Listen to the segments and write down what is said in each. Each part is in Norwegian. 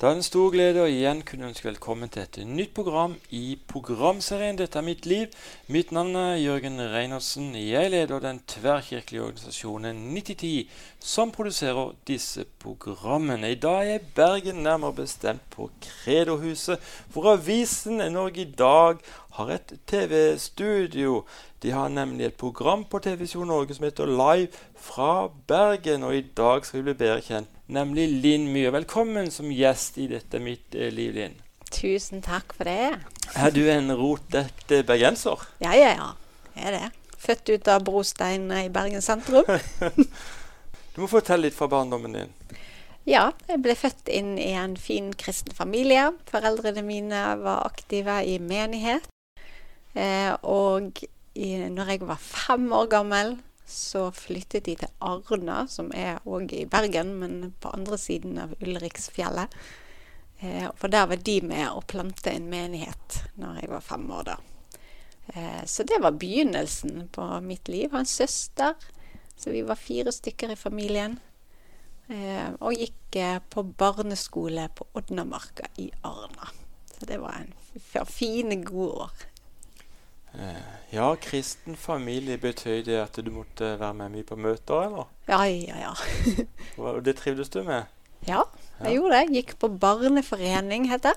Det er en stor glede å igjen kunne ønske velkommen til et nytt program i programserien 'Dette er mitt liv'. Mitt navn er Jørgen Reinertsen. Jeg leder den tverrkirkelige organisasjonen 9010, som produserer disse programmene. I dag er Bergen, nærmere bestemt på Kredohuset, hvor avisen Norge i dag har et TV-studio. De har nemlig et program på TV Norge som heter Live fra Bergen, og i dag skal vi bli bedre kjent nemlig Linn Myhre. Velkommen som gjest i dette mitt eh, liv, Linn. Tusen takk for det. Er du en rotete bergenser? Ja, ja, ja. Jeg er det. Født ut av brostein i Bergen sentrum. du må fortelle litt fra barndommen din. Ja, jeg ble født inn i en fin kristen familie. Foreldrene mine var aktive i menighet. Eh, og i, når jeg var fem år gammel, så flyttet de til Arna, som er òg i Bergen, men på andre siden av Ulriksfjellet. Eh, for der var de med å plante en menighet når jeg var fem år, da. Eh, så det var begynnelsen på mitt liv. En søster, så vi var fire stykker i familien. Eh, og gikk eh, på barneskole på Odnamarka i Arna. Så det var en fine, gode år. Eh, ja, kristen familie betød det at du måtte være med mye på møter, eller? Ja, ja, ja. Og det trivdes du med? Ja, jeg ja. gjorde det. Gikk på barneforening, het det.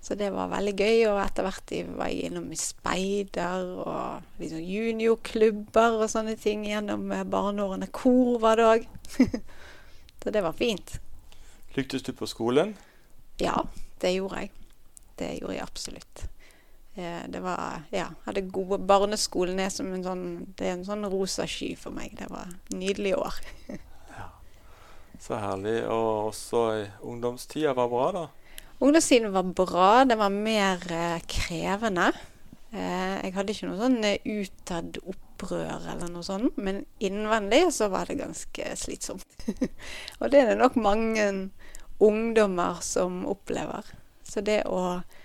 Så det var veldig gøy. Og etter hvert var jeg innom speider og liksom juniorklubber og sånne ting gjennom barneårene. Kor var det òg. Så det var fint. Lyktes du på skolen? Ja, det gjorde jeg. Det gjorde jeg absolutt. Eh, det var Ja, hadde gode Barneskolen er som en sånn Det er en sånn rosa sky for meg. Det var nydelige år. ja. Så herlig. Og også ungdomstida var bra, da? Ungdomstiden var bra. Det var mer eh, krevende. Eh, jeg hadde ikke noe sånn eh, utad opprør eller noe sånt, men innvendig så var det ganske slitsomt. og det er det nok mange ungdommer som opplever. Så det å eh,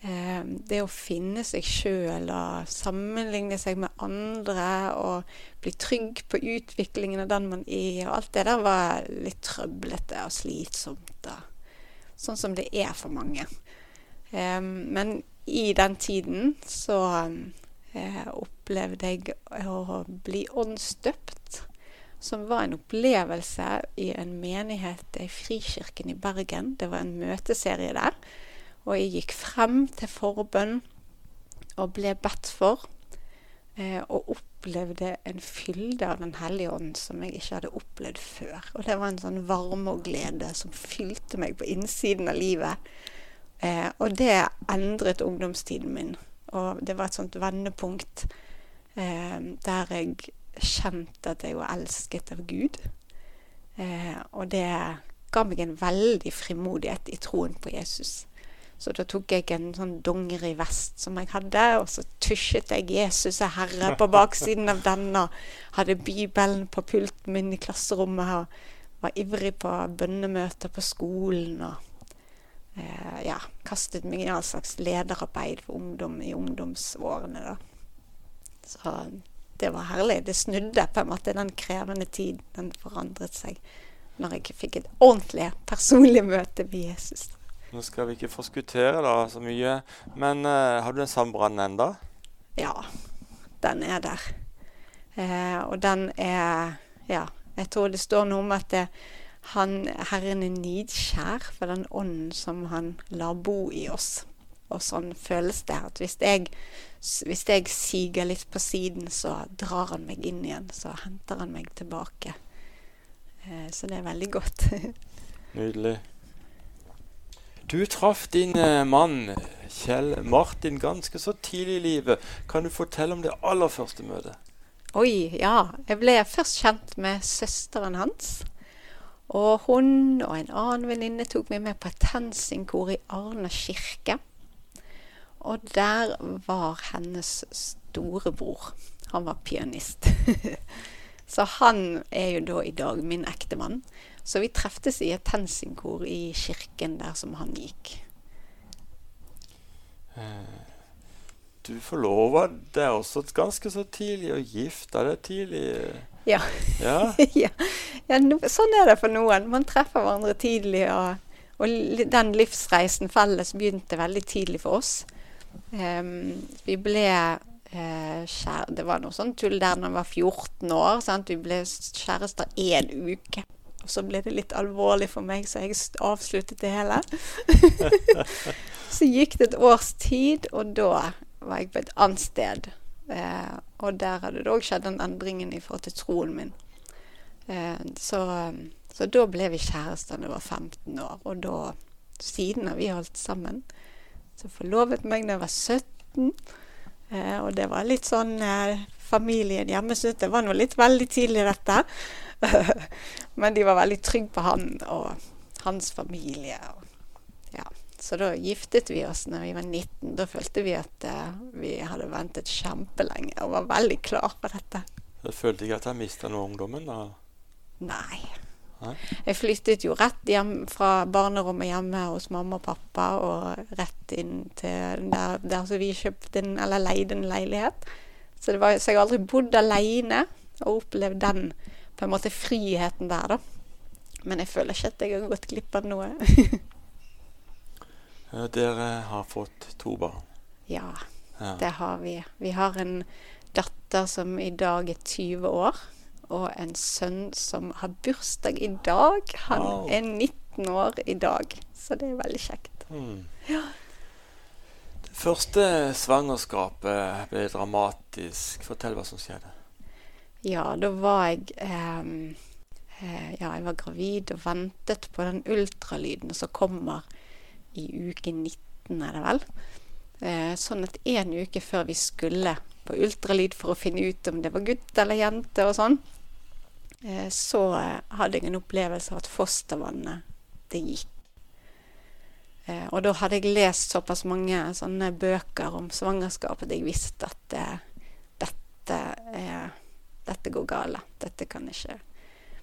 det å finne seg sjøl og sammenligne seg med andre og bli trygg på utviklingen av den man er, og alt det der var litt trøblete og slitsomt. Da. Sånn som det er for mange. Eh, men i den tiden så eh, opplevde jeg å bli åndsdøpt. Som var en opplevelse i en menighet i Frikirken i Bergen. Det var en møteserie der. Og jeg gikk frem til forbønn og ble bedt for. Eh, og opplevde en fylde av Den hellige ånd som jeg ikke hadde opplevd før. Og det var en sånn varme og glede som fylte meg på innsiden av livet. Eh, og det endret ungdomstiden min. Og det var et sånt vendepunkt eh, der jeg kjente at jeg var elsket av Gud. Eh, og det ga meg en veldig frimodighet i troen på Jesus. Så da tok jeg en sånn dongerivest som jeg hadde, og så tusjet jeg 'Jesus er Herre' på baksiden av den, og hadde Bibelen på pulten min i klasserommet, og var ivrig på bønnemøter på skolen, og eh, ja, kastet meg i all slags lederarbeid for ungdom i ungdomsårene, da. Så det var herlig. Det snudde på en måte den krevende tiden. Den forandret seg når jeg fikk et ordentlig personlig møte med Jesus. Nå skal vi ikke forskuttere da så mye, men uh, har du den samme brannen enda? Ja, den er der. Uh, og den er Ja, jeg tror det står noe om at det, han, Herren er nidskjær for den ånden som han lar bo i oss. Og sånn føles det. At hvis jeg, hvis jeg siger litt på siden, så drar han meg inn igjen. Så henter han meg tilbake. Uh, så det er veldig godt. Nydelig. Du traff din eh, mann Kjell Martin ganske så tidlig i livet. Kan du fortelle om det aller første møtet? Oi, ja. Jeg ble først kjent med søsteren hans. Og hun og en annen venninne tok meg med på et tensingkor i Arna kirke. Og der var hennes storebror. Han var pianist. så han er jo da i dag min ektemann. Så vi treftes i et tensingkor i kirken der som han gikk. Eh, du forlova deg også ganske så tidlig og gifta deg tidlig. Ja. ja. ja. ja no, sånn er det for noen. Man treffer hverandre tidlig og, Og den livsreisen felles begynte veldig tidlig for oss. Um, vi ble uh, kjære... Det var noe sånn tull der når vi var 14 år. Sant? Vi ble kjærester én uke. Og så ble det litt alvorlig for meg, så jeg avsluttet det hele. så gikk det et års tid, og da var jeg på et annet sted. Eh, og der hadde det òg skjedd den endringen i forhold til troen min. Eh, så, så da ble vi kjærester da jeg var 15 år, og da Siden har vi holdt sammen. Så forlovet meg da jeg var 17. Eh, og det var litt sånn eh, Familien hjemme syntes det var noe litt veldig tidlig, dette. Men de var veldig trygge på han og hans familie. Ja. Så da giftet vi oss når vi var 19. Da følte vi at uh, vi hadde ventet kjempelenge og var veldig klar på dette. Jeg følte ikke at jeg mista noe av ungdommen. da. Nei. Nei. Jeg flyttet jo rett hjem fra barnerommet hjemme hos mamma og pappa og rett inn til der, der så vi kjøpte en, eller leide en leilighet. Så, det var, så jeg har aldri bodd alene og opplevd den på en måte friheten der, da. Men jeg føler ikke at jeg har gått glipp av noe. Dere har fått to barn. ja, Ja. det har vi. Vi har en datter som i dag er 20 år, og en sønn som har bursdag i dag. Han Wow. er 19 år i dag, så det er veldig kjekt. Mm. Det første svangerskapet ble dramatisk. Fortell hva som skjedde. Ja, da var jeg ehm, eh, Ja, jeg var gravid og ventet på den ultralyden som kommer i uke 19, er det vel. Eh, sånn at en uke før vi skulle på ultralyd for å finne ut om det var gutt eller jente og sånn, eh, så eh, hadde jeg en opplevelse av at fostervannet, det gikk. Eh, og da hadde jeg lest såpass mange sånne bøker om svangerskap at jeg visste at eh, dette er dette går galt. Dette kan ikke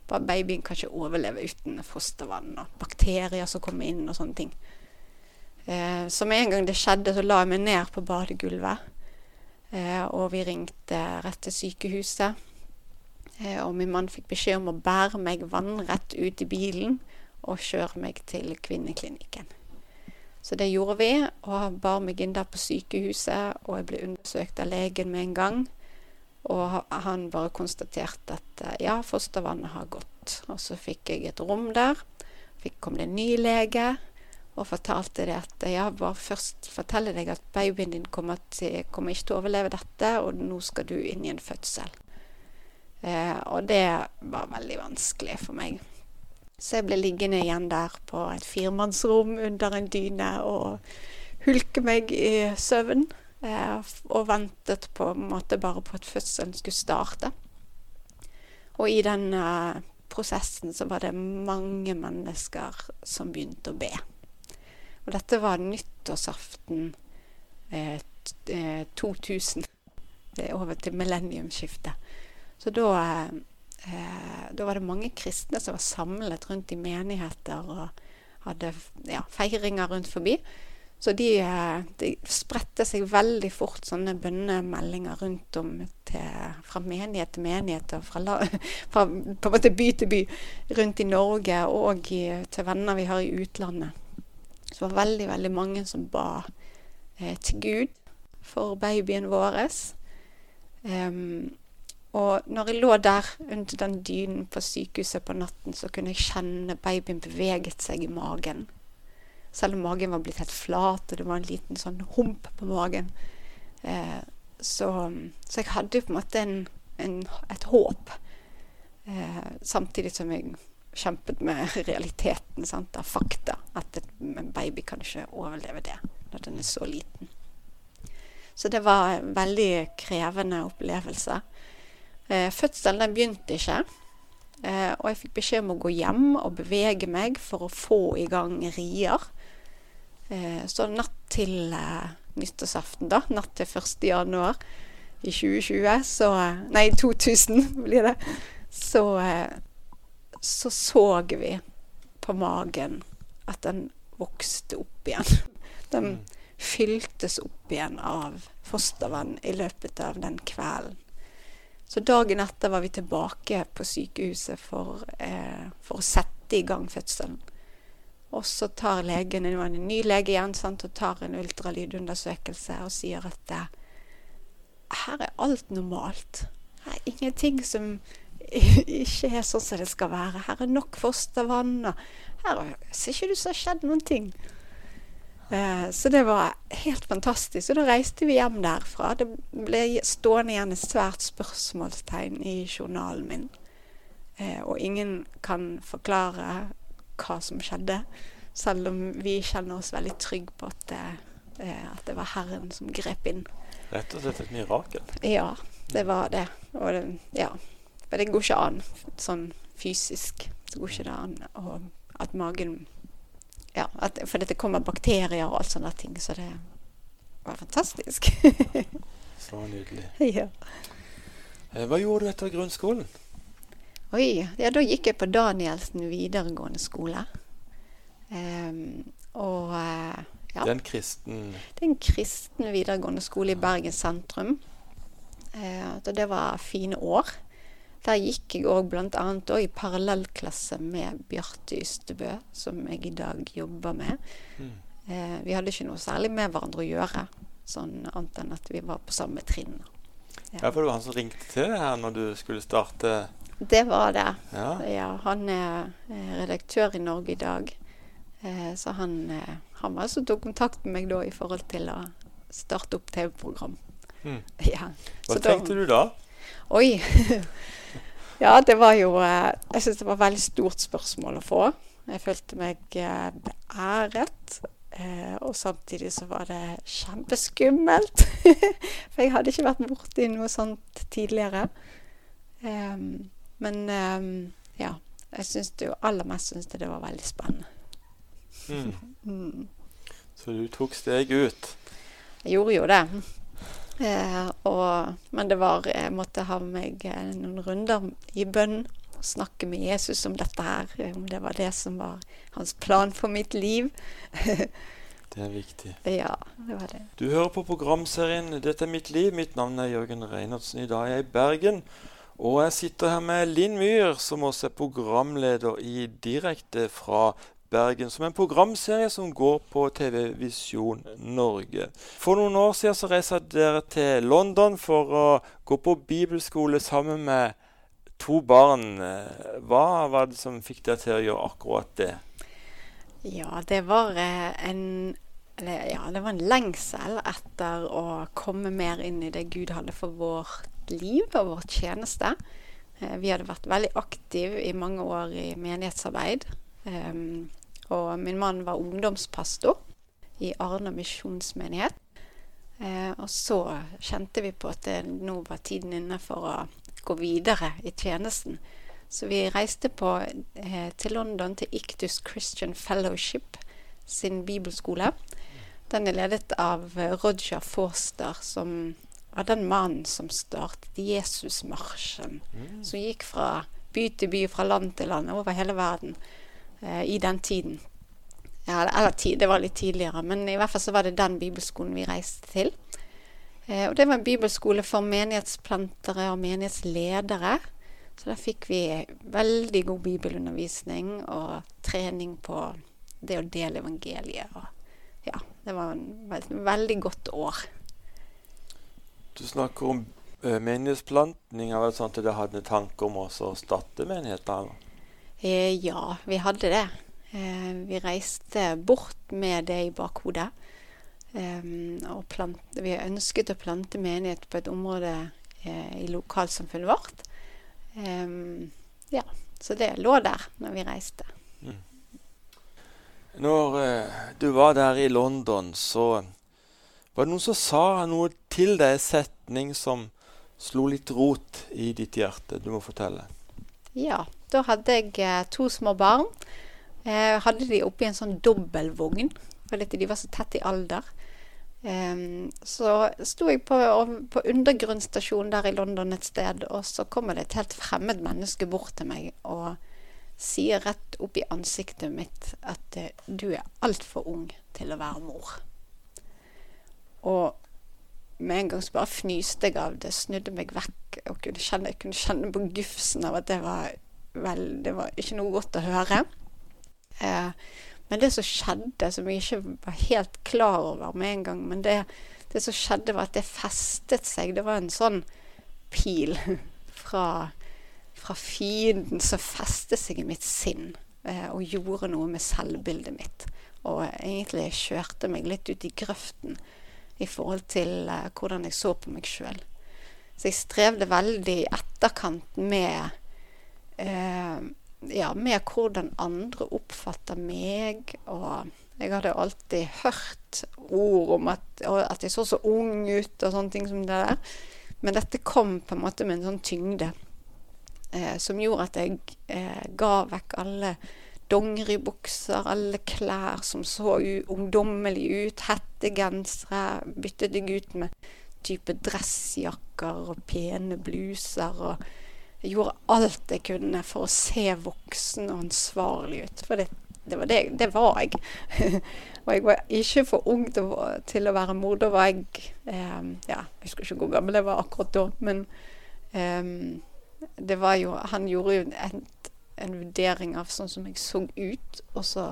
bare Babyen kan ikke overleve uten fostervann og bakterier som kommer inn og sånne ting. Eh, så med en gang det skjedde, så la jeg meg ned på badegulvet. Eh, og vi ringte rett til sykehuset. Eh, og min mann fikk beskjed om å bære meg vannrett ut i bilen og kjøre meg til kvinneklinikken. Så det gjorde vi, og bar meg inn der på sykehuset, og jeg ble undersøkt av legen med en gang. Og han bare konstaterte at eh, ja, fostervannet har gått. Og så fikk jeg et rom der. Fikk kom en ny lege og fortalte det at eh, ja, bare først fortelle deg at babyen din kommer, til, kommer ikke til å overleve dette, og nå skal du inn i en fødsel. Eh, og det var veldig vanskelig for meg. Så jeg ble liggende igjen der på et firemannsrom under en dyne og hulke meg i søvn. Eh, og ventet på en måte bare på at fødselen skulle starte. Og i den eh, prosessen så var det mange mennesker som begynte å be. Og dette var nyttårsaften eh, t- eh, 2000. Det er over til millenniumsskiftet. Så da, da var det mange kristne som var samlet rundt i menigheter og hadde ja, feiringer rundt forbi. Så de, eh, de spredte seg veldig fort, sånne bønnemeldinger rundt om til, fra menighet til menighet, og fra, la, fra by til by rundt i Norge, og i, til venner vi har i utlandet. Så det var veldig, veldig mange som ba eh, til Gud for babyen vår. Um, og når jeg lå der under den dynen på sykehuset på natten, så kunne jeg kjenne babyen beveget seg i magen. Selv om magen var blitt helt flat, og det var en liten sånn hump på magen. Eh, så, så jeg hadde på en måte en, en, et håp. Eh, samtidig som jeg kjempet med realiteten sant, av fakta. At en baby kan ikke overleve det når den er så liten. Så det var en veldig krevende opplevelse. Eh, fødselen den begynte ikke. Eh, og jeg fikk beskjed om å gå hjem og bevege meg for å få i gang rier. Eh, så natt til eh, nyttårsaften, da, natt til 1. januar i 2020, så Nei, 2000 blir det. Så eh, så så vi på magen at den vokste opp igjen. Den Mm. fyltes opp igjen av fostervann i løpet av den kvelden. Så dagen etter var vi tilbake på sykehuset for, eh, for å sette i gang fødselen. Og så tar legen det en ny lege igjen sant, og tar en ultralydundersøkelse og sier at her er alt normalt. Her er ingenting som ikke er sånn som det skal være. Her er nok fostervann. og Her ser ikke ut som har skjedd noen ting. Eh, så det var helt fantastisk. Og da reiste vi hjem derfra. Det ble stående igjen et svært spørsmålstegn i journalen min. Eh, og ingen kan forklare hva som skjedde, selv om vi kjenner oss veldig trygge på at det, eh, at det var Herren som grep inn. Rett og slett et mirakel. Ja, det var det. Og det, ja. For det går ikke an sånn fysisk. Det går ikke an og at magen Ja, at, for dette kommer bakterier og alt sånne ting. Så det var fantastisk. Så nydelig. ja. Eh, Hva gjorde du etter grunnskolen? Oi. Ja, da gikk jeg på Danielsen videregående skole. Um, og eh, ja. Det er en kristen Det er en kristen videregående skole i Bergen sentrum. Uh, så det var fine år. Der gikk jeg òg bl.a. i parallellklasse med Bjarte Ystebø, som jeg i dag jobber med. Mm. Uh, vi hadde ikke noe særlig med hverandre å gjøre, sånn annet enn at vi var på samme trinn. Ja, for det var han som ringte til deg her når du skulle starte Det var det. Ja. Ja, han er eh, redaktør i Norge i dag. Eh, så han, eh, han var som tok kontakt med meg da i forhold til å starte opp TV-program. Mm. Ja. Hva så da- tenkte du da? Oi. ja, det var jo Jeg syns det var et veldig stort spørsmål å få. Jeg følte meg beæret. Og samtidig så var det kjempeskummelt. For jeg hadde ikke vært borti noe sånt tidligere. Em, men um, ja. Jeg syns jo aller mest syns jeg det var veldig spennende. Mm. Mm. Så du tok steg ut. Jeg gjorde jo det. Eh, og, men det var Jeg måtte ha meg eh, noen runder i bønn og snakke med Jesus om dette her. eh, Om det var det som var hans plan for mitt liv. Det er viktig. ja, det var det. Du hører på programserien 'Dette er mitt liv'. Mitt navn er Jørgen Reinertsen. I dag er jeg i Bergen. Og jeg sitter her med Linn Myhr, som også er programleder i Direkte fra Bergen, som er en programserie som går på TV Visjon Norge. For noen år siden så reiste dere til London for å gå på bibelskole sammen med to barn. Hva var det som fikk dere til å gjøre akkurat det? Ja, det var eh, en eller, ja, det var en lengsel etter å komme mer inn i det Gud hadde for vårt liv og vår tjeneste. Eh, vi hadde vært veldig aktive i mange år i menighetsarbeid. Og min mann var ungdomspastor i Arna misjonsmenighet. Eh, og så kjente vi på at nå var tiden inne for å gå videre i tjenesten. Så vi reiste på, eh, til London til Ictus Christian Fellowship sin bibelskole. Den er ledet av Roger Forster, som var den mannen som startet Jesusmarsjen. Som gikk fra by til by, fra land til land, over hele verden eh, i den tiden. Ja, eller tid, det var litt tidligere, men i hvert fall så var det den bibelskolen vi reiste til. Eh, og det var en bibelskole for menighetsplantere og menighetsledere. Så der fikk vi veldig god bibelundervisning og trening på det å dele evangeliet. Og ja, det var et veldig godt år. Du snakker om uh, menighetsplanting. Er det sånn at dere hadde tanker om å starte menigheter? Eh, ja, vi hadde det. Eh, vi reiste bort med det i bakhodet. Em, og plante, vi ønsket å plante menighet på et område eh, i lokalsamfunnet vårt. Em, ja, så det lå der når vi reiste. Når eh, du var der i London, så var det noen som sa noe til deg, en setning som slo litt rot i ditt hjerte. Du må fortelle. Ja, da hadde jeg eh, to små barn. Jeg hadde de oppi en sånn dobbeltvogn, fordi de var så tett i alder. Em, så sto jeg på, på undergrunnsstasjonen der i London et sted, og så kommer det et helt fremmed menneske bort til meg og sier rett opp i ansiktet mitt at eh, du er altfor ung til å være mor. Og med en gang så bare fnyste jeg av det, snudde meg vekk og kunne kjenne, jeg kunne kjenne på gufsen av at det var vel, det var ikke noe godt å høre. Eh, Men det som skjedde, som jeg ikke var helt klar over med en gang Men det, det som skjedde, var at det festet seg. Det var en sånn pil fra, fra fienden som festet seg i mitt sinn eh, og gjorde noe med selvbildet mitt. Og egentlig kjørte meg litt ut i grøften i forhold til eh, hvordan jeg så på meg sjøl. Så jeg strevde veldig i etterkant med eh, ja, med hvordan andre oppfatter meg. Og jeg hadde alltid hørt ord om at, at jeg så så ung ut og sånne ting som det der. Men dette kom på en måte med en sånn tyngde eh, som gjorde at jeg eh, ga vekk alle dongeribukser, alle klær som så ungdommelige ut, hettegensere. Byttet jeg ut med type dressjakker og pene bluser. og Jeg gjorde alt jeg kunne for å se voksen og ansvarlig ut. For det, det var det, det var jeg. og jeg var ikke for ung til, til å være mor. Da var jeg eh, Ja, jeg husker ikke hvor gammel jeg var akkurat da, men eh, det var jo Han gjorde jo en, en, vurdering av sånn som jeg så ut, og så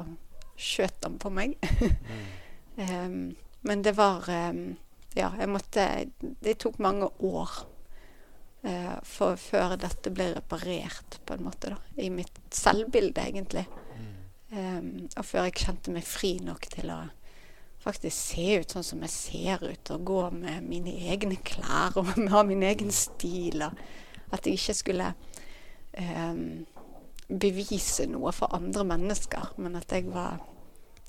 skjøt han på meg. mm. um, men det var um, Ja, jeg måtte Det tok mange år uh, for, før dette ble reparert, på en måte, da. I mitt selvbilde, egentlig. Um, og før jeg kjente meg fri nok til å faktisk se ut sånn som jeg ser ut, og gå med mine egne klær og ha min egen stil. Og at jeg ikke skulle um, bevise noe for andre mennesker, men at jeg var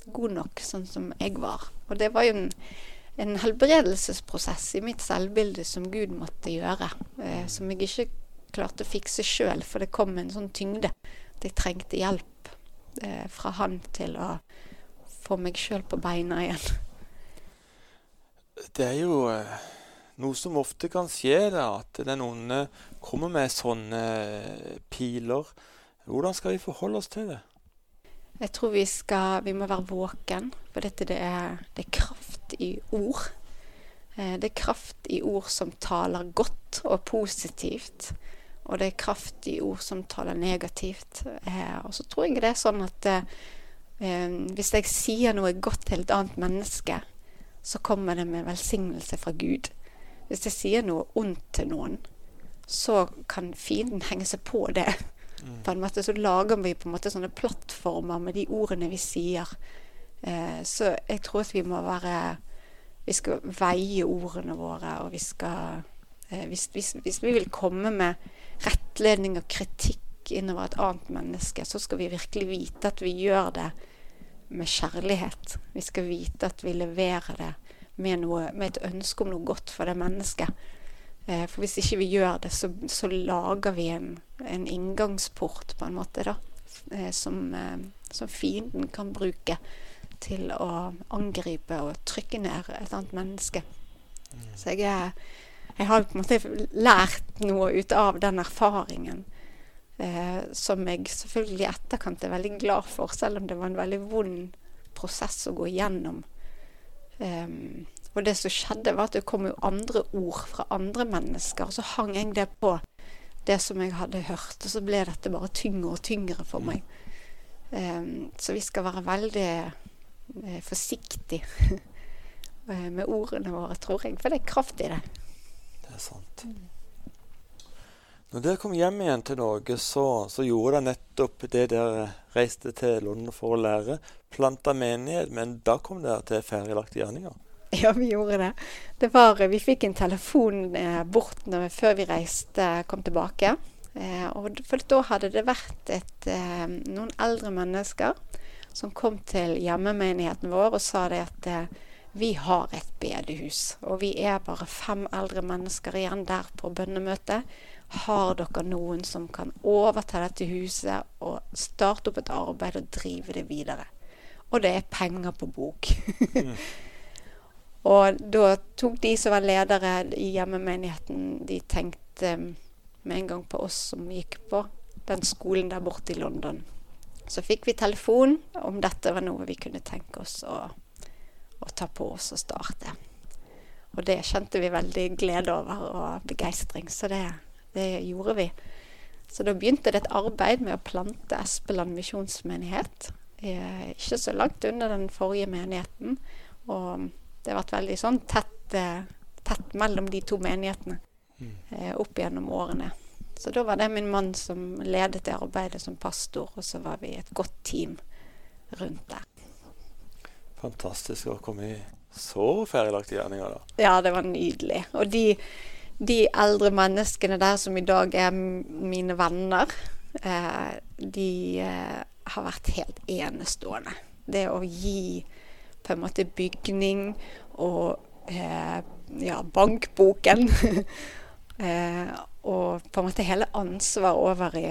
god nok sånn som jeg var. Og det var jo en, en helbredelsesprosess i mitt selvbilde som Gud måtte gjøre, eh, som jeg ikke klarte å fikse sjøl, for det kom en sånn tyngde at jeg trengte hjelp eh, fra han til å få meg sjøl på beina igjen. Det er jo eh, noe som ofte kan skje, da, at den onde kommer med sånne eh, piler. Hvordan skal vi forholde oss til det? Jeg tror vi, skal, vi må være våken, for dette det er, det er kraft i ord. Eh, det er kraft i ord som taler godt og positivt. Og det er kraft i ord som taler negativt. Eh, og så tror jeg det er sånn at eh, hvis jeg sier noe godt til et annet menneske, så kommer det med velsignelse fra Gud. Hvis jeg sier noe ondt til noen, så kan fienden henge seg på det. På en måte Så lager vi på en måte sånne plattformer med de ordene vi sier. Eh, så jeg tror at vi må være Vi skal veie ordene våre, og vi skal eh, hvis, hvis, hvis vi vil komme med rettledning og kritikk innover et annet menneske, så skal vi virkelig vite at vi gjør det med kjærlighet. Vi skal vite at vi leverer det med, noe, med et ønske om noe godt for det mennesket. Eh, for hvis ikke vi gjør det, så, så lager vi en, en, inngangsport, på en måte, da, eh, som, eh, som fienden kan bruke til å angripe og trykke ned et annet menneske. Mm. Så jeg jeg har på en måte lært noe ut av den erfaringen. Eh, som jeg selvfølgelig i etterkant er veldig glad for, selv om det var en veldig vond prosess å gå igjennom. Um, og det som skjedde, var at det kom jo andre ord fra andre mennesker. Og så hang jeg det på det som jeg hadde hørt, og så ble dette bare tyngre og tyngre for meg. Um, så vi skal være veldig uh, forsiktige med ordene våre, tror jeg. For det er kraft i det er sant. Når dere kom hjem igjen til Norge, så, så gjorde dere nettopp det dere reiste til London for å lære. Planta menighet, men da kom dere til ferdiglagte gjerninger. Ja, vi gjorde det. det var, vi fikk en telefon eh, bort når, før vi reiste, kom tilbake. Eh, og for da hadde det vært et, eh, noen eldre mennesker som kom til hjemmemenigheten vår og sa det at eh, vi har et bedehus, og vi er bare fem eldre mennesker igjen der på bønnemøtet. Har dere noen som kan overta dette huset og starte opp et arbeid og drive det videre? Og det er penger på bok. Og da tok de som var ledere i hjemmemenigheten, de tenkte med en gang på oss som gikk på den skolen der borte i London. Så fikk vi telefon om dette var noe vi kunne tenke oss å å ta på oss og starte. Og det kjente vi veldig glede over og begeistring, så det, det gjorde vi. Så da begynte det et arbeid med å plante Espeland misjonsmenighet. eh, ikke så langt under den forrige menigheten. Og det har vært veldig sånn tett, eh, tett mellom de to menighetene eh, opp gjennom årene. Så da var det min mann som ledet det arbeidet som pastor, og så var vi et godt team rundt der. Fantastisk å komme i så ferdiglagte gjerninger, da. Ja, det var nydelig. Og de, de eldre menneskene der som i dag er mine venner, eh, de eh, har vært helt enestående. Det å gi på en måte bygning og eh, ja, bankboken eh, og på en måte hele ansvaret over i,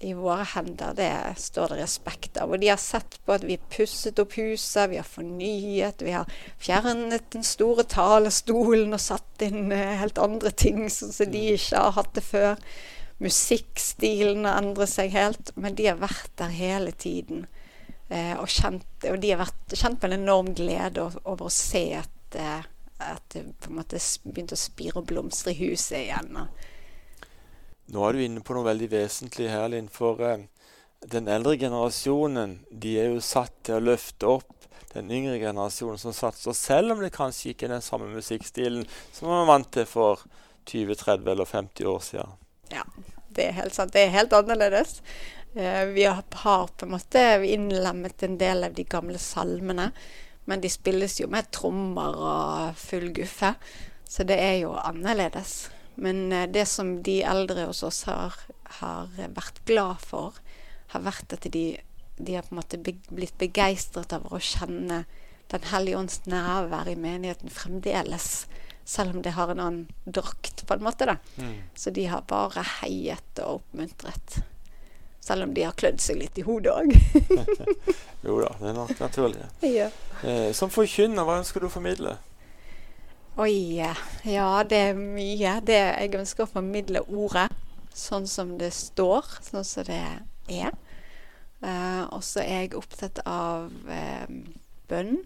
i, våre hender, det står det respekt av. Og de har sett på at vi har pusset opp huset, vi har fornyet, vi har fjernet den store talestolen og satt inn eh, helt andre ting sånn som de ikke har hatt det før. Musikkstilen har endret seg helt, men de har vært der hele tiden. Eh, og, kjent, og, de har vært, kjent med en enorm glede over å se at, eh, at det på en måte begynte å spire og blomstre i huset igjen. Nå er du inne på noe veldig vesentlig her, Linn. For eh, den eldre generasjonen de er jo satt til å løfte opp den yngre generasjonen som satser, selv om det kanskje ikke er den samme musikkstilen som man var vant til for 20, 30 eller 50 år siden. Ja, det er helt sant. Det er helt annerledes. Eh, vi har, på en måte innlemmet en del av de gamle salmene. Men de spilles jo med trommer og full guffe, så det er jo annerledes. Men eh, det som de eldre hos oss har, har vært glad for, har vært at de, de har på en måte blitt begeistret over å kjenne Den hellige ånds nærvær i menigheten fremdeles selv om det har en annen drakt, på en måte. da. Mm. Så de har bare heiet og oppmuntret. Selv om de har klødd seg litt i hodet òg. jo da, det er nok naturlig. Ja. Eh, som forkynner, hva ønsker du å formidle? Oi, ja det er mye. Det, jeg ønsker å formidle ordet sånn som det står, sånn som det er. Eh, og så er jeg opptatt av eh, bønn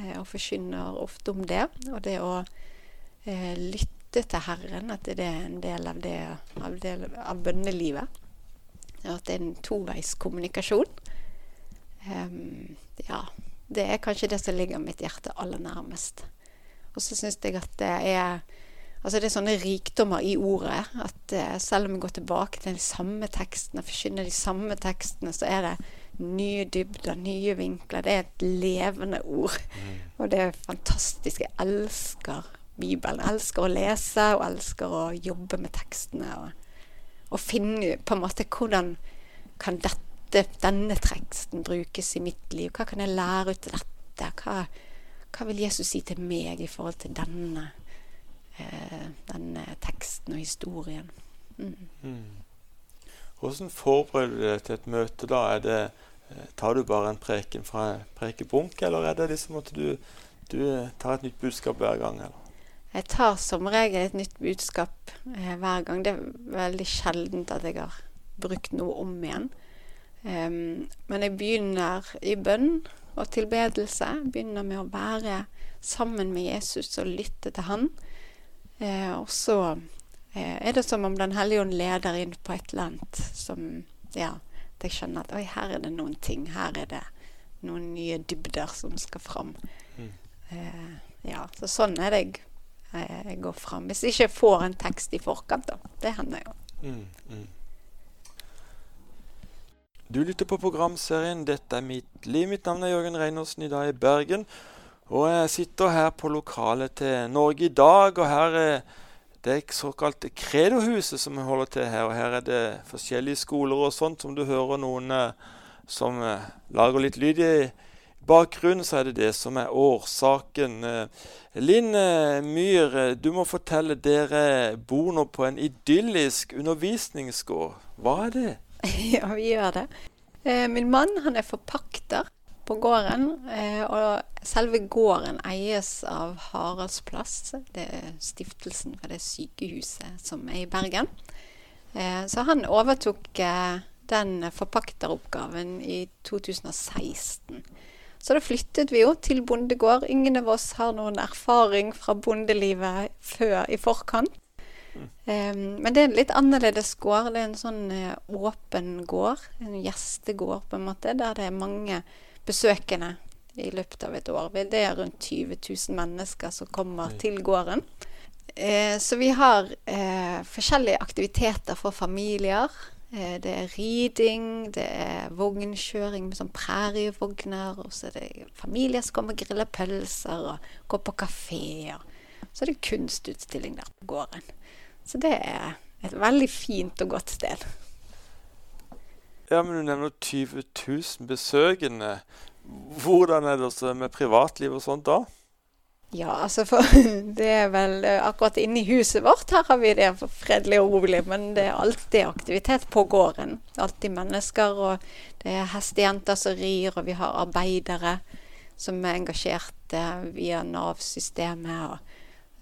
eh, og forkynner ofte om det. Og det å eh, lytte til Herren, at det er en del av, det, av, del av bønnelivet. At det er en toveiskommunikasjon. Um, ja, det er kanskje det som ligger mitt hjerte aller nærmest. Og så syns jeg at det er Altså det er sånne rikdommer i ordet at uh, selv om vi går tilbake til de samme tekstene, forkynner de samme tekstene, så er det nye dybder, nye vinkler. Det er et levende ord. Mm. Og det er fantastisk. Jeg elsker Bibelen. Jeg elsker å lese og elsker å jobbe med tekstene. Og, og finne på en måte hvordan kan dette, denne teksten brukes i mitt liv? Hva kan jeg lære ut av dette? Hva, hva vil Jesus si til meg i forhold til denne, eh, denne teksten og historien? Mm. Mm. Hvordan forbereder du deg til et møte da? Er det, eh, tar du bare en preken fra prekebunk, eller er det liksom at du, du tar et nytt budskap hver gang? Eller? Jeg tar som regel et nytt budskap eh, hver gang. Det er veldig sjeldent at jeg har brukt noe om igjen. Um, men jeg begynner i bønn og tilbedelse. Begynner med å være sammen med Jesus og lytte til han. Eh, og så Eh, er det som om Den hellige ånd leder inn på et eller annet som ja, at jeg skjønner at oi, her er det noen ting. Her er det noen nye dybder som skal fram. Mm. Eh, ja, så sånn er det jeg, eh, jeg går fram. Hvis jeg ikke får en tekst i forkant, da. Det hender jo. Mm, mm. Du lytter på programserien 'Dette er mitt liv'. Mitt navn er Jørgen Reinersen, i dag i Bergen. Og jeg sitter her på lokalet til Norge i dag, og her er det såkalte Credohuset som vi holder til her. og Her er det forskjellige skoler og sånt som du hører noen eh, som eh, lager litt lyd i bakgrunnen. Så er det det som er årsaken. Eh, Linn eh, Myhr, eh, du må fortelle. Dere bor nå på en idyllisk undervisningsgård. Hva er det? ja, vi gjør det. Min mann han er forpakter på gården. Og selve gården eies av Haraldsplass. Det er stiftelsen for det sykehuset som er i Bergen. Så han overtok den forpakteroppgaven i 2016. Så da flyttet vi jo til bondegård. Ingen av oss har noen erfaring fra bondelivet før i forkant. Um, men det er en litt annerledes gård. Det er en sånn uh, åpen gård. En gjestegård, på en måte, der det er mange besøkende i løpet av et år. Det er rundt 20 000 mennesker som kommer til gården. Eh, så vi har eh, forskjellige aktiviteter for familier. Eh, det er riding, det er vognkjøring med sånn prærievogner. Og så er det familier som kommer og griller pølser og går på kafeer. Så er det kunstutstilling der på gården. Så det er et veldig fint og godt sted. Ja, men Du nevner 20 000 besøkende. Hvordan er det med privatliv og sånt da? Ja, altså for det er vel Akkurat inne i huset vårt her har vi det fredelig og rolig, men det er alltid aktivitet på gården. Alltid mennesker, og det er hestejenter som rir, og vi har arbeidere som er engasjerte via Nav-systemet.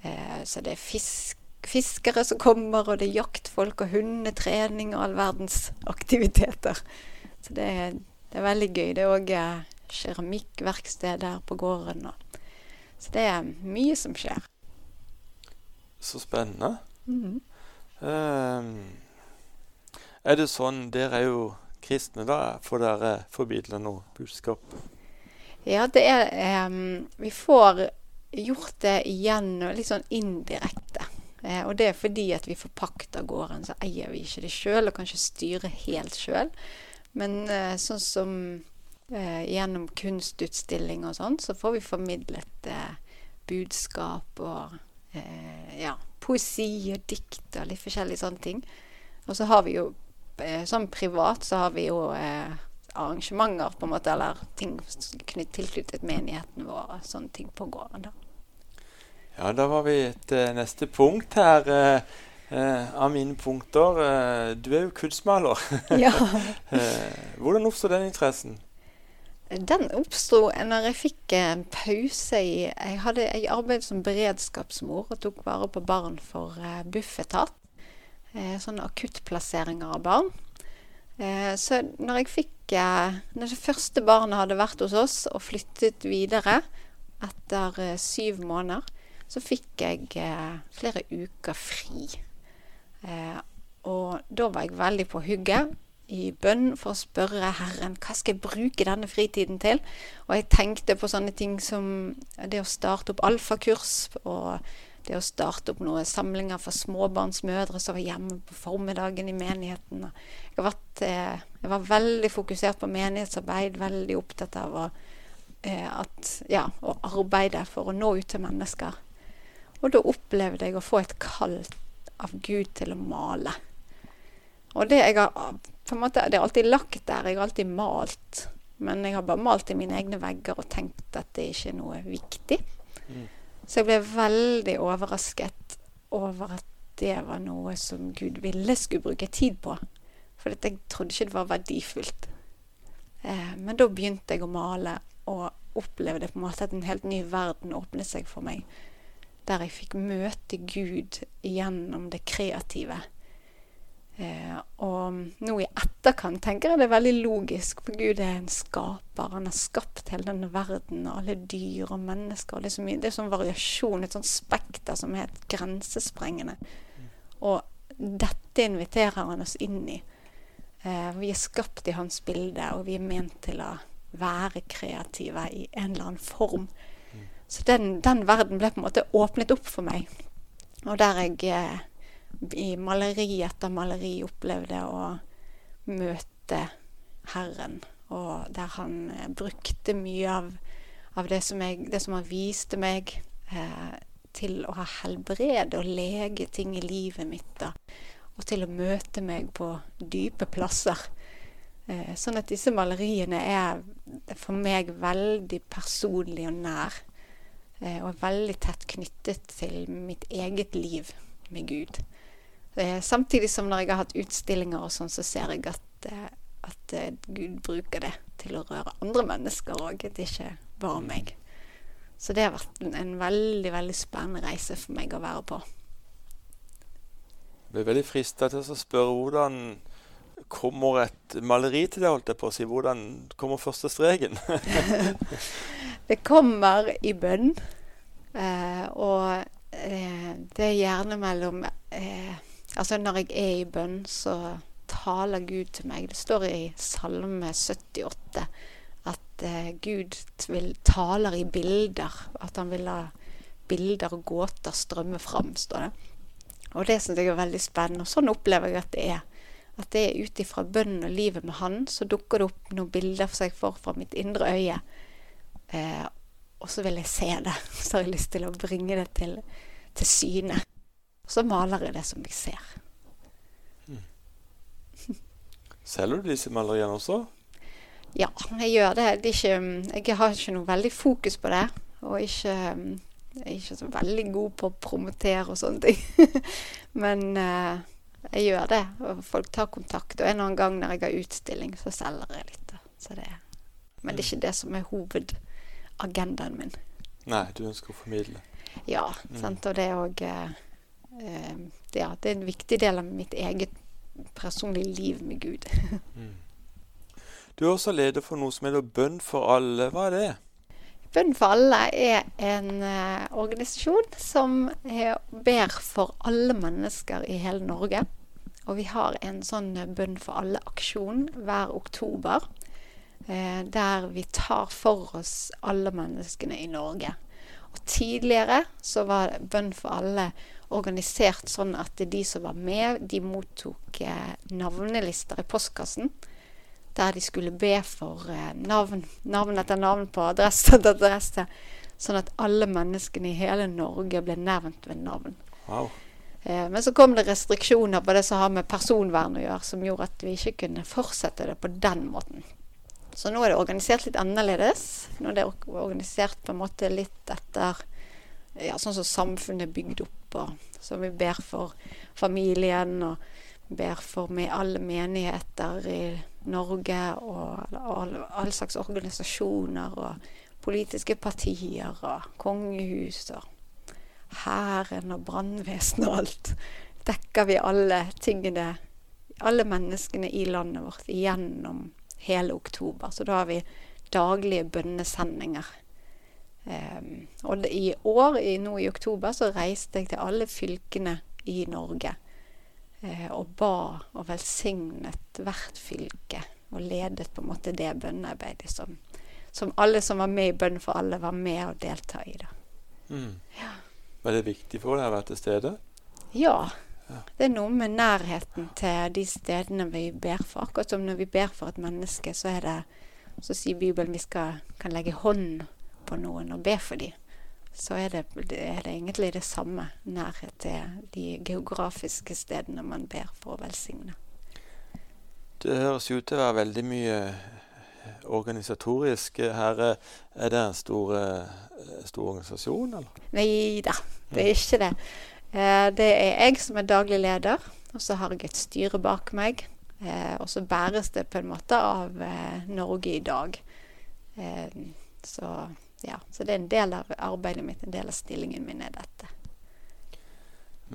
Eh, så det er fisk, fiskere som kommer, og det er jaktfolk og hundetrening og all verdens aktiviteter. Så det det er veldig gøy. Det er òg keramikkverksted der på gården. Så det er mye som skjer. Så spennende. Mm -hmm. uh, er det sånn Dere er jo kristne, da. Får dere formidle noe budskap? Ja, det er um, Vi får gjort det igjen litt sånn indirekte. Eh, og det er fordi at vi forpakter gården, så eier vi ikke det sjøl og kan ikke styre helt sjøl. Men eh, sånn som eh, gjennom kunstutstilling og sånn, så får vi formidlet eh, budskap og eh, ja, poesi og dikt og litt forskjellige sånne ting. Og så har vi jo eh, sånn privat så har vi jo eh, arrangementer, på en måte, eller ting tilknyttet menigheten vår, sånne ting på gården, da. Ja, da var vi til neste punkt her. Eh, av mine punkter. Eh, du er jo kunstmaler. Ja. hvordan oppstod den interessen? Den oppsto når jeg fikk en pause i Jeg, hadde, jeg arbeidet som beredskapsmor og tok vare på barn for uh, Bufetat. Eh, sånne akuttplasseringer av barn. Eh, så når jeg fikk eh, Når det første barnet hadde vært hos oss og flyttet videre etter eh, syv måneder, så fikk jeg eh, flere uker fri. Eh, og da var jeg veldig på hugget i bønn for å spørre Herren hva skal jeg bruke denne fritiden til. Og jeg tenkte på sånne ting som det å starte opp alfakurs og det å starte opp noen samlinger for småbarnsmødre som var hjemme på formiddagen i menigheten. Jeg, vært, eh, jeg var veldig fokusert på menighetsarbeid, veldig opptatt av å, eh, at, ja, å arbeide for å nå ut til mennesker. Og da opplevde jeg å få et kall av Gud til å male. Og det jeg har på en måte, Det er alltid lagt der. Jeg har alltid malt. Men jeg har bare malt i mine egne vegger og tenkt at det ikke er noe viktig. Mm. Så jeg ble veldig overrasket over at det var noe som Gud ville skulle bruke tid på. For jeg trodde ikke det var verdifullt. Eh, men da begynte jeg å male, og opplevde på en måte at en helt ny verden åpnet seg for meg. Der jeg fikk møte Gud gjennom det kreative. Eh, og nå i etterkant tenker jeg det er veldig logisk, for Gud er en skaper. Han har skapt hele denne verden, og alle dyr og mennesker. Og det, er så mye, det er sånn variasjon, et sånt spekter som er helt grensesprengende. Og dette inviterer han oss inn i. Eh, vi er skapt i hans bilde, og vi er ment til å være kreative i en eller annen form. Så den, den verden ble på en måte åpnet opp for meg. Og der jeg eh, i maleri etter maleri opplevde å møte Herren, og der han eh, brukte mye av, av det, som jeg, det, som han viste meg, eh, til å ha helbred og lege ting i livet mitt. Da, og til å møte meg på dype plasser. Eh, sånn at disse maleriene er for meg veldig personlig og nær. Eh, og veldig tett knyttet til mitt eget liv med Gud. Eh, samtidig som når jeg har hatt utstillinger og sånn, så ser jeg at, eh, at eh, Gud bruker det til å røre andre mennesker òg. Det ikke bare meg. Så det har vært en veldig, veldig spennende reise for meg å være på. Jeg blir veldig frista til å spørre hvordan kommer et maleri til det, holdt jeg på å si. Hvordan kommer første streken? det kommer i bønn. Eh, og eh, det er gjerne mellom eh, Altså når jeg er i bønn, så taler Gud til meg. Det står i Salme 78 at eh, Gud vil, taler i bilder. At han vil la bilder og gåter strømme fram, står det. Og det syns jeg er veldig spennende. Og sånn opplever jeg at det er. At det er ut ifra bønnen og livet med Han, så dukker det opp noen bilder for seg for fra mitt indre øye. Eh, og så vil jeg se det. Så har jeg lyst til å bringe det til, til syne. Så maler jeg det som jeg ser. Selger du disse maleriene også? Ja, jeg gjør det. det ikke, jeg har ikke noe veldig fokus på det. Og ikke, jeg er ikke så veldig god på å promotere og sånne ting. Men eh, jeg gjør det. Og folk tar kontakt. Og en eller annen gang når jeg har utstilling, så selger jeg litt. Så det, men det er ikke det som er hovedagendaen min. Nei, du ønsker å formidle. Ja, sant? og det er òg ja, det er en viktig del av mitt eget personlige liv med Gud. Du er også leder for noe som heter Bønn for alle. Hva er det? Bønn for alle er en uh, organisasjon som eh, ber for alle mennesker i hele Norge. Og vi har en sånn eh, Bønn for alle-aksjon hver oktober. Eh, der vi tar for oss alle menneskene i Norge. Og tidligere så var Bønn for alle organisert sånn at de som var med, de mottok eh, navnelister i postkassen. Der de skulle be for eh, navn, navn etter navn på adresse etter adresse. Sånn at alle menneskene i hele Norge ble nevnt ved navn. Wow. Eh, men så kom det restriksjoner på det som har med personvern å gjøre, som gjorde at vi ikke kunne fortsette det på den måten. Så nå er det organisert litt annerledes. Nå er det organisert på en måte litt etter ja, sånn som samfunnet er bygd opp. Og, så vi ber for familien og ber for med alle menigheter i Norge og alle, alle slags organisasjoner og politiske partier og kongehus og hæren og brannvesenet og alt. Dekker vi alle tingene, alle menneskene i landet vårt gjennom hele oktober. Så da har vi daglige bønnesendinger. Um, og i år, i, nå i oktober, så reiste jeg til alle fylkene i Norge. eh, og ba og velsignet hvert fylke. Og ledet på en måte det bønnearbeidet som, som alle som var med i Bønn for alle, var med å delta i. da. Mm. Var det viktig for deg å være til stede? Ja. Ja. Det er noe med nærheten til de stedene vi ber for. Akkurat som når vi ber for et menneske, så er det Så sier Bibelen vi skal, kan legge hånd på noen og be for dem. Så er det, det er det egentlig det samme. Nærhet til de geografiske stedene man ber for å velsigne. Det høres ut til å være veldig mye eh, organisatorisk. Her eh, er det en stor, eh, stor organisasjon, eller? Nei da, det er ikke det. Det er jeg som er daglig leder, og så har jeg et styre bak meg. Eh, og så bæres det på en måte av Norge i dag. Så ja, så det er en del av arbeidet mitt, en del av stillingen min er dette.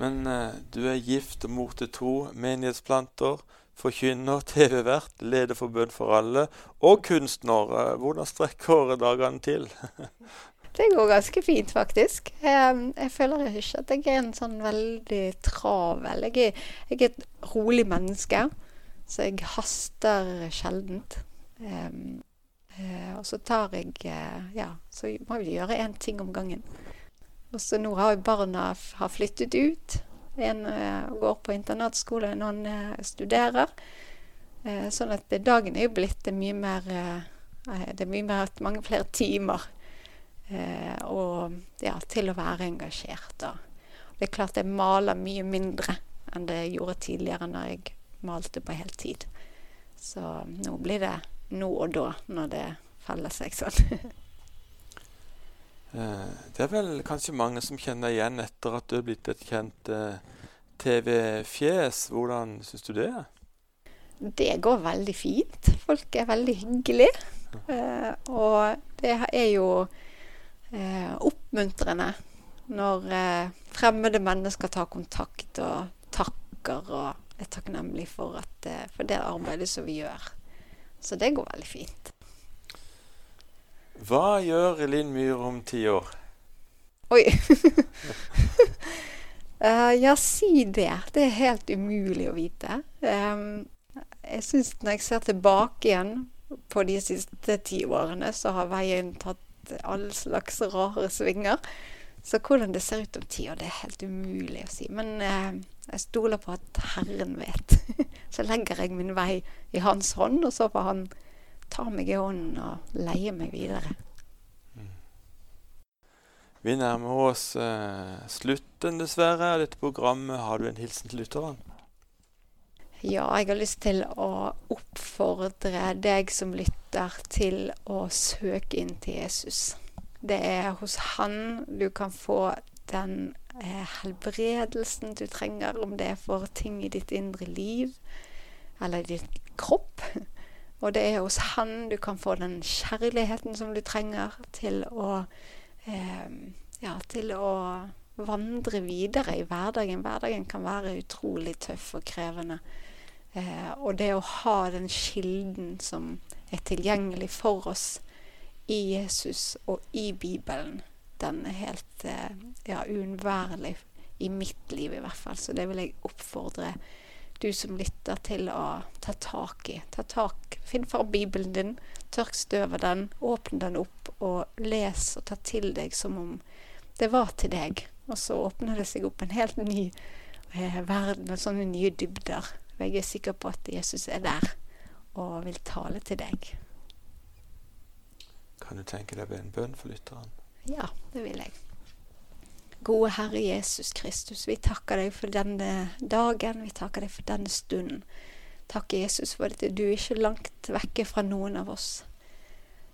Men eh, du er gift og mor til to, menighetsplanter, forkynner, TV-vert, leder for Bønn for alle og kunstner. Eh, Hvordan strekker dagene til? Det går ganske fint, faktisk. Jeg, jeg føler ikke at jeg er en sånn veldig travel. Jeg er, jeg er et rolig menneske, så jeg haster sjeldent. Eh, eh, og så tar jeg eh, Ja, så må vi gjøre én ting om gangen. Og så nå har barna har flyttet ut. En eh, går på internatskole, en annen eh, studerer. Eh, sånn at dagen er jo blitt mye mer eh, eh, Det er mye mer, mange flere timer. Eh, og ja, til å være engasjert. Da. Det er klart jeg maler mye mindre enn det jeg gjorde tidligere når jeg malte på heltid. Så nå blir det nå og da, når det faller seg sånn. Eh, Det er vel kanskje mange som kjenner igjen etter at du er blitt et kjent eh, TV-fjes. Hvordan syns du det er? Det går veldig fint. Folk er veldig hyggelige. Eh, og det er jo eh, oppmuntrende når eh, fremmede mennesker tar kontakt og takker og er takknemlig for, at, eh, for det arbeidet som vi gjør. Så det går veldig fint. Hva gjør Linn Myhre om ti år? Oi. uh, ja, si det. Det er helt umulig å vite. Um, jeg syns når jeg ser tilbake igjen på de siste ti årene, så har veien tatt alle slags rare svinger. Så hvordan det ser ut om ti år, det er helt umulig å si. Men uh, jeg stoler på at Herren vet. så legger jeg min vei i Hans hånd, og så får Han ta meg i hånden og leie meg videre. Vi nærmer oss eh, slutten, dessverre, av dette programmet. Har du en hilsen til lytteren? Ja, jeg har lyst til å oppfordre deg som lytter, til å søke inn til Jesus. Det er hos han du kan få den helbredelsen du trenger, om det er for ting i ditt indre liv eller i ditt kropp. Og det er hos han du kan få den kjærligheten som du trenger til å eh, ja, til å vandre videre i hverdagen. Hverdagen kan være utrolig tøff og krevende. Eh, og det å ha den kilden som er tilgjengelig for oss i Jesus og i Bibelen, den er helt eh, ja, uunnværlig i mitt liv i hvert fall. Så det vil jeg oppfordre du som lytter til å ta tak i. Ta tak, Finn fram Bibelen din, tørk støv av den, åpne den opp og les og ta til deg som om det var til deg. Og så åpner det seg opp en helt ny eh, verden og sånne nye dybder. Jeg er sikker på at Jesus er der og vil tale til deg. Kan du tenke deg en bønn for lytteren? Ja, det vil jeg. Gode Herre Jesus Kristus, vi takker deg for denne dagen. Vi takker deg for denne stunden. Takk, Jesus, for at du er ikke langt vekke fra noen av oss.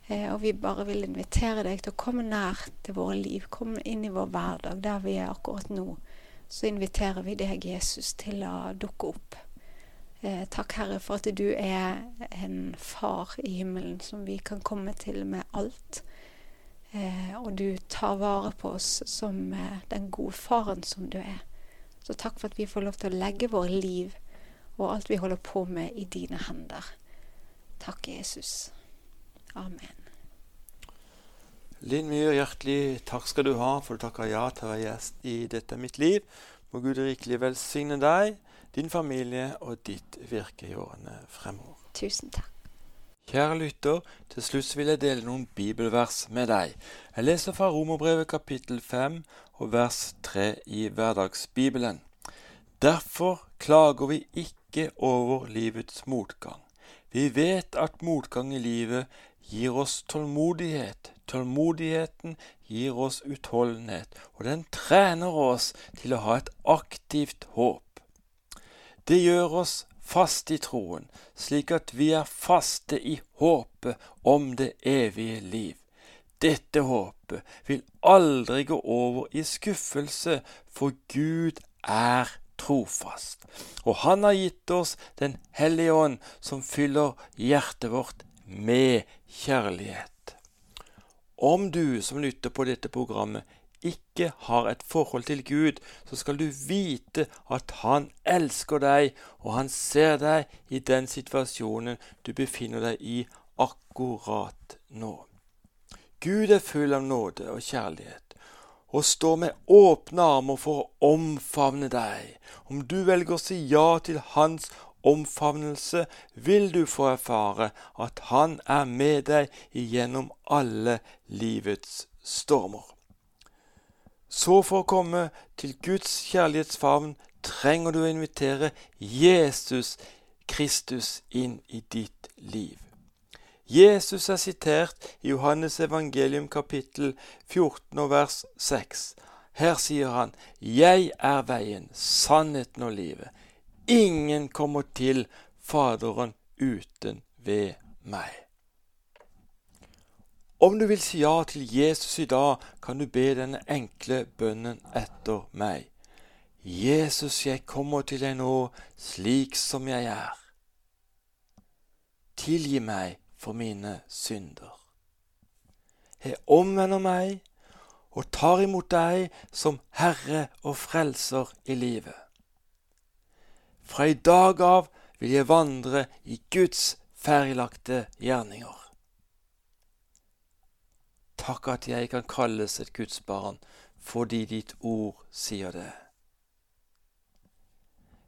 Eh, og vi bare vil invitere deg til å komme nær til våre liv. Komme inn i vår hverdag der vi er akkurat nå. Så inviterer vi deg, Jesus, til å dukke opp. Eh, takk, Herre, for at du er en far i himmelen som vi kan komme til med alt. Eh, og du tar vare på oss som eh, den gode faren som du er. Så takk for at vi får lov til å legge våre liv og alt vi holder på med, i dine hender. Takk, Jesus. Amen. Linn Myhr, hjertelig takk skal du ha for du takker ja til å være gjest i Dette er mitt liv. Må Gud rikelig velsigne deg, din familie og ditt virke i årene fremover. Tusen takk. Kjære lytter, til slutt vil jeg dele noen bibelvers med deg. Jeg leser fra Romerbrevet kapittel 5 og vers 3 i Hverdagsbibelen. Derfor klager vi ikke over livets motgang. Vi vet at motgang i livet gir oss tålmodighet. Tålmodigheten gir oss utholdenhet, og den trener oss til å ha et aktivt håp. Det gjør oss fast i troen, slik at vi er faste i håpet om det evige liv. Dette håpet vil aldri gå over i skuffelse, for Gud er trofast. Og Han har gitt oss Den hellige ånd, som fyller hjertet vårt med kjærlighet. Om du som lytter på dette programmet, ikke har et forhold til Gud, så skal du vite at Han elsker deg, og Han ser deg i den situasjonen du befinner deg i akkurat nå. Gud er full av nåde og kjærlighet og står med åpne armer for å omfavne deg. Om du velger å si ja til Hans omfavnelse, vil du få erfare at Han er med deg igjennom alle livets stormer. Så for å komme til Guds kjærlighetsfavn trenger du å invitere Jesus Kristus inn i ditt liv. Jesus er sitert i Johannes evangelium kapittel 14 og vers 6. Her sier han, 'Jeg er veien, sannheten og livet'. Ingen kommer til Faderen uten ved meg. Om du vil si ja til Jesus i dag, kan du be denne enkle bønnen etter meg. Jesus, jeg kommer til deg nå slik som jeg er. Tilgi meg for mine synder. Jeg omvender meg og tar imot deg som Herre og Frelser i livet. Fra i dag av vil jeg vandre i Guds ferdiglagte gjerninger. Takk at jeg kan kalles et Guds barn fordi ditt ord sier det.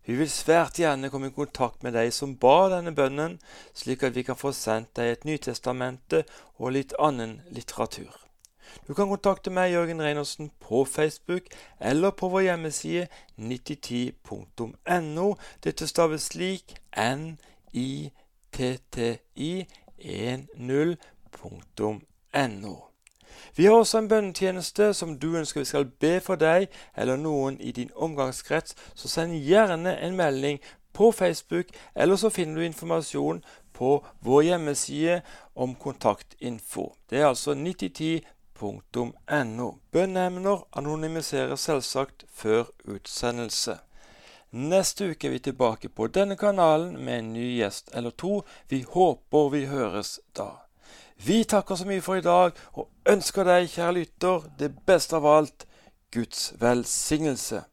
Vi vil svært gjerne komme i kontakt med deg som ba denne bønnen, slik at vi kan få sendt deg et Nytestamente og litt annen litteratur. Du kan kontakte meg, Jørgen Reinersen, på Facebook eller på vår hjemmeside 9010.no. Dette staves slik n-i-t-t-i-10.no. Vi har også en bønnetjeneste som du ønsker vi skal be for deg eller noen i din omgangskrets, så send gjerne en melding på Facebook, eller så finner du informasjon på vår hjemmeside om kontaktinfo. Det er altså 9010.no. Bønneemner anonymiserer selvsagt før utsendelse. Neste uke er vi tilbake på denne kanalen med en ny gjest eller to. Vi håper vi høres da. Vi takker så mye for i dag og ønsker deg, kjære lytter, det beste av alt Guds velsignelse.